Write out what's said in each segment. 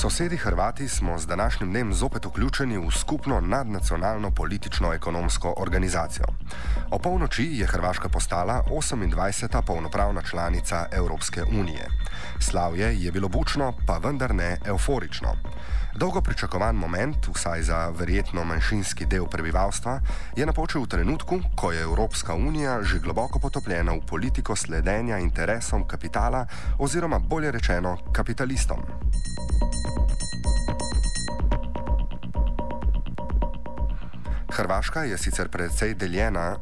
Sosedi Hrvati smo z današnjim dnem zopet vključeni v skupno nadnacionalno politično-ekonomsko organizacijo. O polnoči je Hrvaška postala 28. polnopravna članica Evropske unije. Slavje je bilo bučno, pa vendar ne euforično. Dolgo pričakovan moment, vsaj za verjetno manjšinski del prebivalstva, je napočil v trenutku, ko je Evropska unija že globoko potopljena v politiko sledenja interesom kapitala oziroma bolje rečeno kapitalistom. Hrvaška je sicer precej deljena.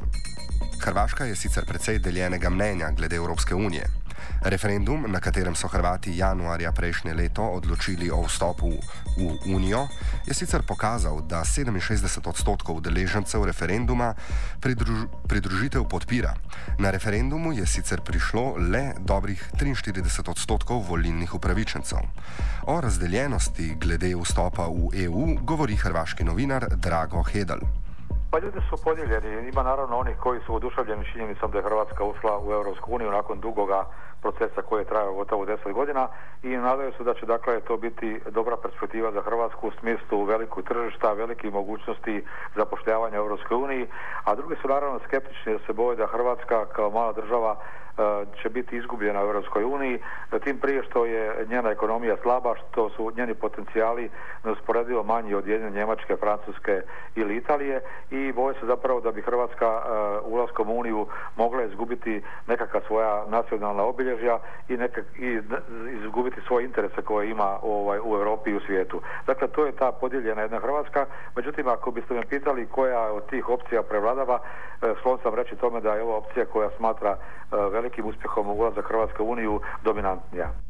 Hrvaška je sicer precej deljenega mnenja glede Evropske unije. Referendum, na katerem so Hrvati januarja prejšnje leto odločili o vstopu v Unijo, je sicer pokazal, da 67 odstotkov udeležencev referenduma pridruž pridružitev podpira. Na referendumu je sicer prišlo le dobrih 43 odstotkov volilnih upravičencev. O razdeljenosti glede vstopa v EU govori hrvaški novinar Drago Hedel. Pa ljudi su podijeljeni. Ima naravno onih koji su oduševljeni činjenicom da je Hrvatska ušla u Europsku uniju nakon dugoga procesa koji je trajao gotovo 10 godina i nadaju se da će dakle to biti dobra perspektiva za Hrvatsku u smislu velikog tržišta, velikih mogućnosti zapošljavanja u Europskoj uniji, a drugi su naravno skeptični da se boje da Hrvatska kao mala država E, će biti izgubljena u Europskoj uniji, tim prije što je njena ekonomija slaba, što su njeni potencijali neusporedivo manji od jedne Njemačke, Francuske ili Italije i boje se zapravo da bi Hrvatska e, ulaskom u Uniju mogla izgubiti nekakva svoja nacionalna obilježja i, nekak, i izgubiti svoje interese koje ima ovaj, u Europi i u svijetu. Dakle, to je ta podijeljena jedna Hrvatska. Međutim, ako biste me pitali koja od tih opcija prevladava, e, slon sam reći tome da je ova opcija koja smatra velik velikim uspjehom ulazak Hrvatske u Uniju dominantnija.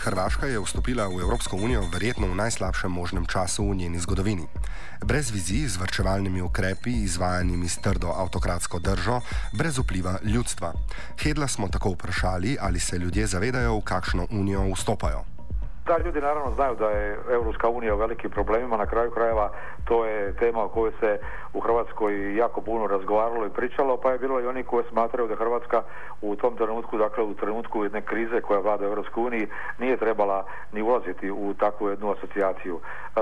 Hrvaška je vstopila v Evropsko unijo verjetno v najslabšem možnem času v njeni zgodovini. Brez vizij z vrčevalnimi ukrepi, izvajanimi s trdo avtokratsko držo, brez vpliva ljudstva. Hedla smo tako vprašali, ali se ljudje zavedajo, v kakšno unijo vstopajo. Da, ljudi naravno znaju da je Europska unija u velikim problemima, na kraju krajeva to je tema o kojoj se u Hrvatskoj jako puno razgovaralo i pričalo, pa je bilo i oni koji smatraju da Hrvatska u tom trenutku, dakle u trenutku jedne krize koja vlada u Europskoj uniji, nije trebala ni ulaziti u takvu jednu asocijaciju. E,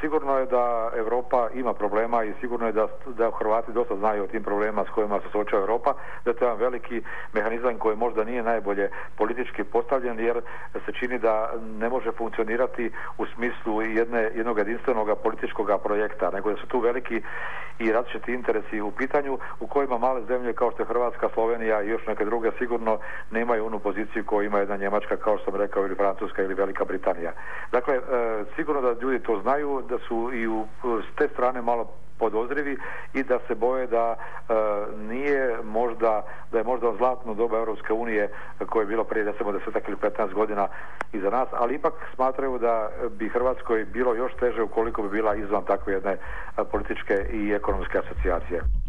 sigurno je da Europa ima problema i sigurno je da, da Hrvati dosta znaju o tim problemima s kojima se suočava Europa, da je to jedan veliki mehanizam koji možda nije najbolje politički postavljen jer se čini da ne može funkcionirati u smislu jedne, jednog jedinstvenog političkog projekta, nego da su tu veliki i različiti interesi u pitanju u kojima male zemlje kao što je Hrvatska, Slovenija i još neke druge sigurno nemaju onu poziciju koju ima jedna Njemačka kao što sam rekao ili Francuska ili Velika Britanija. Dakle, e, sigurno da ljudi to znaju, da su i u, s te strane malo podozrivi i da se boje da e, nije možda, da je možda zlatno doba Europske unije koje je bilo prije recimo desetak ili 15 godina iza nas, ali ipak smatraju da bi Hrvatskoj bilo još teže ukoliko bi bila izvan takve jedne političke i ekonomske asocijacije.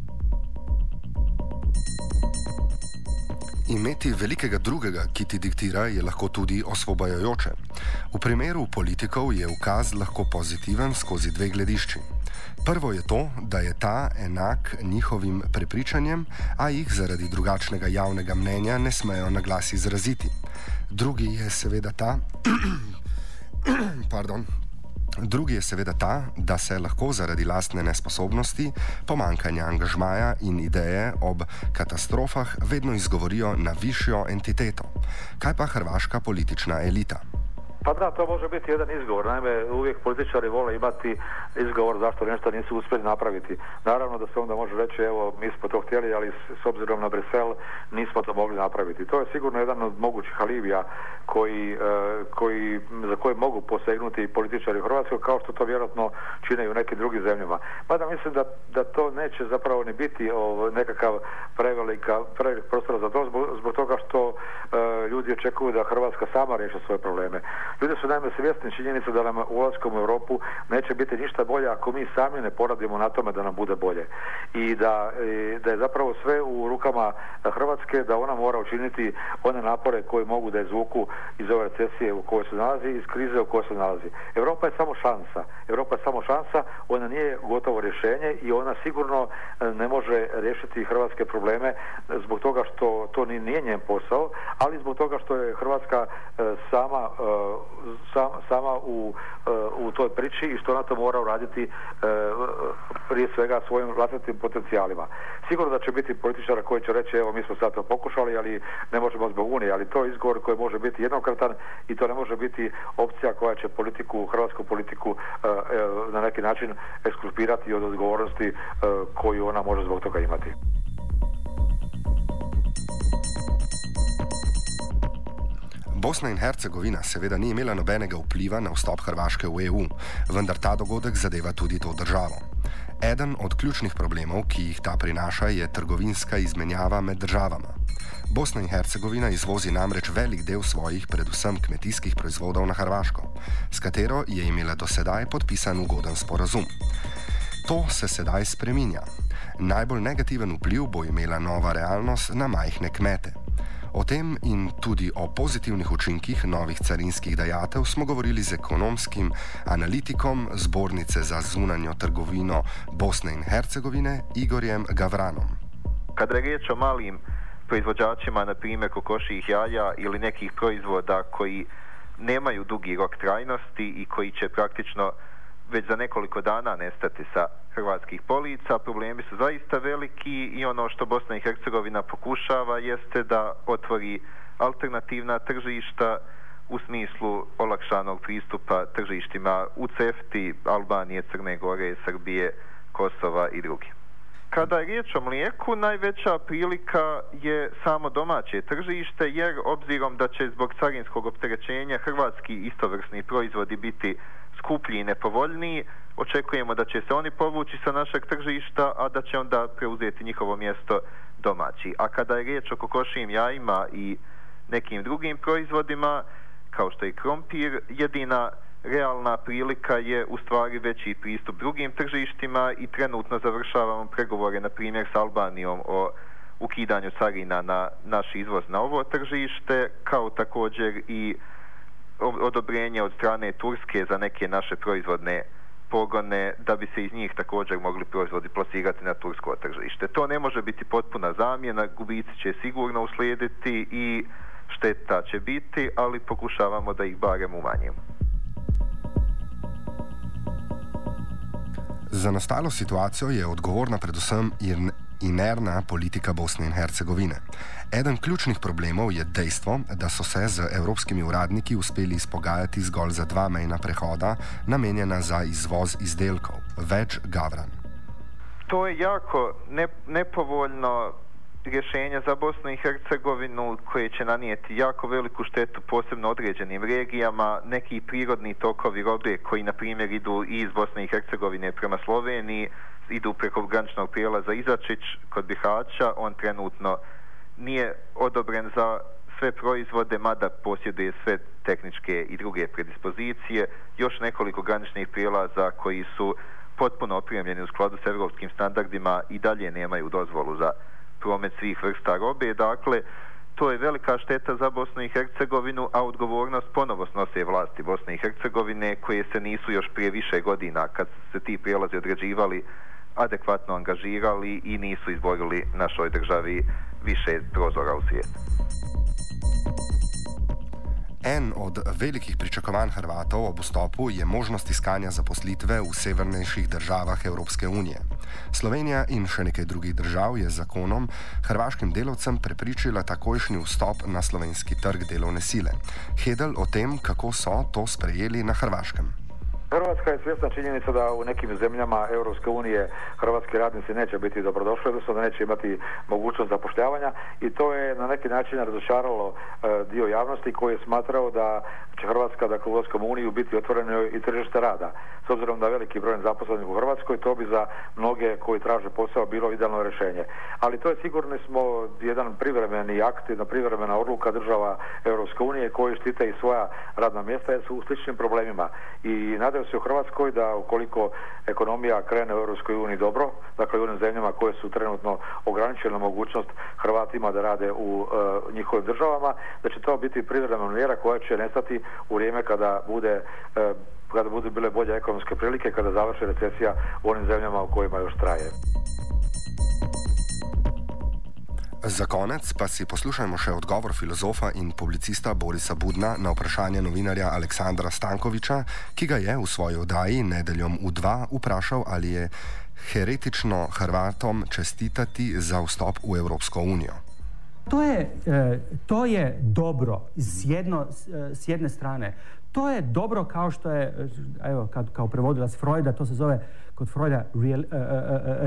Imeti velikega drugega, ki ti diktira, je lahko tudi osvobajajoče. V primeru politikov je ukaz lahko pozitiven skozi dve gledišči. Prvo je to, da je ta enak njihovim prepričanjem, a jih zaradi drugačnega javnega mnenja ne smejo na glas izraziti. Drugi je seveda ta, pardon, Drugi je seveda ta, da se lahko zaradi lastne nesposobnosti, pomankanja angažmaja in ideje ob katastrofah vedno izgovorijo na višjo entiteto. Kaj pa hrvaška politična elita? Pa da, to može biti jedan izgovor. Naime, uvijek političari vole imati izgovor zašto nešto nisu uspjeli napraviti. Naravno da se onda može reći, evo, mi smo to htjeli, ali s obzirom na Brisel nismo to mogli napraviti. To je sigurno jedan od mogućih alivija koji, e, koji, za koje mogu posegnuti političari u Hrvatskoj, kao što to vjerojatno čine i u nekim drugim zemljama. Mada mislim da, da to neće zapravo ni biti ov, nekakav prevelika, prevelik prostor za to, zbog, zbog toga što e, ljudi očekuju da Hrvatska sama riješi svoje probleme. Ljudi su naime svjesni činjenice da nam ulaskom u Europu neće biti ništa bolje ako mi sami ne poradimo na tome da nam bude bolje. I da, da je zapravo sve u rukama Hrvatske, da ona mora učiniti one napore koje mogu da izvuku iz ove recesije u kojoj se nalazi, iz krize u kojoj se nalazi. Europa je samo šansa. Europa je samo šansa, ona nije gotovo rješenje i ona sigurno ne može riješiti hrvatske probleme zbog toga što to nije njen posao, ali zbog toga što je Hrvatska e, sama, e, sama u, e, u toj priči i što ona to mora uraditi prije svega svojim vlastitim potencijalima. Sigurno da će biti političara koji će reći evo mi smo sad to pokušali, ali ne možemo zbog Unije, ali to je izgovor koji može biti jednokratan i to ne može biti opcija koja će politiku, hrvatsku politiku na neki način ekskulpirati od odgovornosti koju ona može zbog toga imati. Bosna in Hercegovina seveda ni imela nobenega vpliva na vstop Hrvaške v EU, vendar ta dogodek zadeva tudi to državo. Eden od ključnih problemov, ki jih ta prinaša, je trgovinska izmenjava med državama. Bosna in Hercegovina izvozi namreč velik del svojih, predvsem kmetijskih proizvodov na Hrvaško, s katero je imela do sedaj podpisan ugoden sporazum. To se sedaj spreminja. Najbolj negativen vpliv bo imela nova realnost na majhne kmete. O tem in tudi o pozitivnih učinkih novih carinskih dajatev smo govorili z ekonomskim analitikom Zbornice za zunanjo trgovino Bosne in Hercegovine Igorjem Gavranom. Kada je riječ o malim proizvođačima, na primjer kokoših jaja ili nekih proizvoda koji nemaju dugi rok trajnosti i koji će praktično već za nekoliko dana nestati sa hrvatskih polica. Problemi su zaista veliki i ono što Bosna i Hercegovina pokušava jeste da otvori alternativna tržišta u smislu olakšanog pristupa tržištima u CEFTI, Albanije, Crne Gore, Srbije, Kosova i drugi. Kada je riječ o mlijeku, najveća prilika je samo domaće tržište, jer obzirom da će zbog carinskog opterećenja hrvatski istovrsni proizvodi biti skuplji i nepovoljniji, očekujemo da će se oni povući sa našeg tržišta, a da će onda preuzeti njihovo mjesto domaći. A kada je riječ o kokošijim jajima i nekim drugim proizvodima, kao što je krompir, jedina realna prilika je u stvari veći pristup drugim tržištima i trenutno završavamo pregovore, na primjer, s Albanijom o ukidanju carina na naš izvoz na ovo tržište, kao također i odobrenje od strane Turske za neke naše proizvodne pogone da bi se iz njih također mogli proizvodi plasirati na tursko tržište. To ne može biti potpuna zamjena, gubici će sigurno uslijediti i šteta će biti, ali pokušavamo da ih barem umanjimo. Za nastalo situacijo je odgovorna predvsem inerna politika Bosne in Hercegovine. Eden ključnih problemov je dejstvo, da so se z evropskimi uradniki uspeli izpogajati zgolj za dva mejna prehoda, namenjena za izvoz izdelkov. Več Gavran. To je jako ne, nepovoljno rješenje za Bosnu i Hercegovinu koje će nanijeti jako veliku štetu posebno određenim regijama, neki prirodni tokovi robe koji na primjer idu iz Bosne i Hercegovine prema Sloveniji, idu preko graničnog prijelaza Izačić kod Bihaća, on trenutno nije odobren za sve proizvode, mada posjeduje sve tehničke i druge predispozicije, još nekoliko graničnih prijelaza koji su potpuno opremljeni u skladu s evropskim standardima i dalje nemaju dozvolu za promet svih vrsta robe. Dakle, to je velika šteta za Bosnu i Hercegovinu, a odgovornost ponovo snose vlasti Bosne i Hercegovine koje se nisu još prije više godina kad se ti prijelazi određivali adekvatno angažirali i nisu izborili našoj državi više prozora u svijetu. En od velikih pričakovanj Hrvatov ob vstopu je možnost iskanja zaposlitve v severnejših državah Evropske unije. Slovenija in še nekaj drugih držav je zakonom hrvaškim delavcem prepričila takojšnji vstop na slovenski trg delovne sile. Hedel o tem, kako so to sprejeli na Hrvaškem. Hrvatska je svjesna činjenica da u nekim zemljama Europske unije hrvatski radnici neće biti dobrodošli, odnosno da neće imati mogućnost zapošljavanja i to je na neki način razočaralo e, dio javnosti koji je smatrao da će Hrvatska dakle u Europskom uniju biti otvoreno i tržište rada. S obzirom da veliki broj zaposlenih u Hrvatskoj, to bi za mnoge koji traže posao bilo idealno rješenje. Ali to je sigurno smo jedan privremeni akt, jedna privremena odluka država Europske unije koji štite i svoja radna mjesta jer su u sličnim problemima. I nadaju se u Hrvatskoj da ukoliko ekonomija krene u Europskoj uniji dobro, dakle u onim zemljama koje su trenutno ograničene mogućnost Hrvatima da rade u e, njihovim državama, da će to biti privremena mjera koja će nestati u vrijeme kada bude e, kada budu bile bolje ekonomske prilike, kada završi recesija u onim zemljama u kojima još traje. Za konec pa si poslušajmo še odgovor filozofa in publicista Borisa Budna na vprašanje novinarja Aleksandra Stankoviča, ki ga je v svoji oddaji Nedeljom v dva vprašal, ali je heretično Hrvatom čestitati za vstop v Evropsko unijo. To je, e, to je dobro s, jedno, s jedne strane. To je dobro kao što je, evo, kad, kao prevodilac Freuda, to se zove kod Freuda real,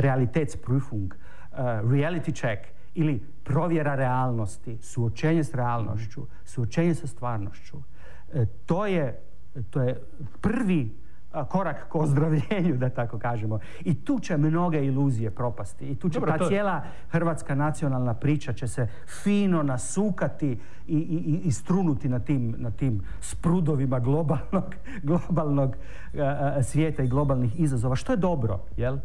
realitetsprüfung, reality check ili provjera realnosti, suočenje s realnošću, suočenje sa stvarnošću. to, je, to je prvi korak k ozdravljenju, da tako kažemo. I tu će mnoge iluzije propasti. I tu će Dobro, ta cijela hrvatska nacionalna priča će se fino nasukati i, i, i strunuti na tim, na tim sprudovima globalnog, globalnog svijeta i globalnih izazova. Što je dobro, jel?